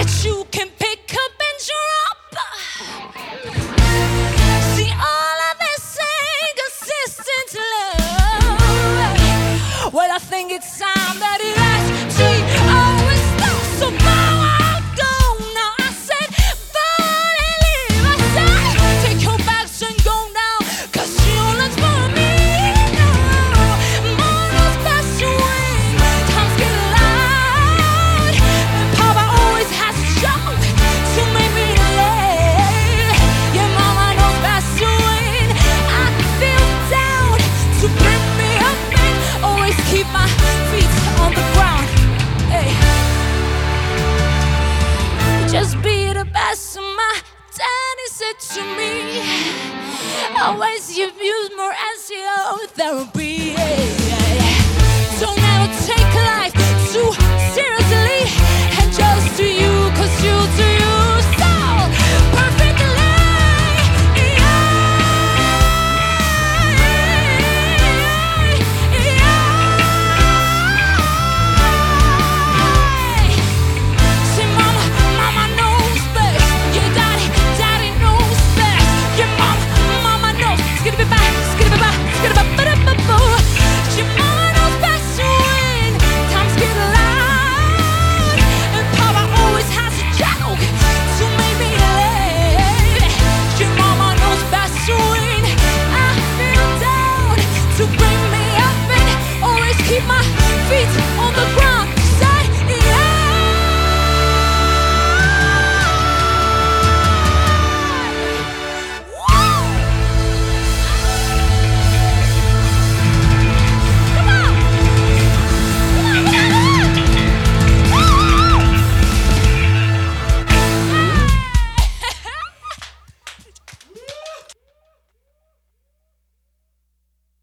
that you can pick up and drop. See, all of this inconsistent love. Well, I think it's time that it has to always stop. So to me. Always use more as your therapy.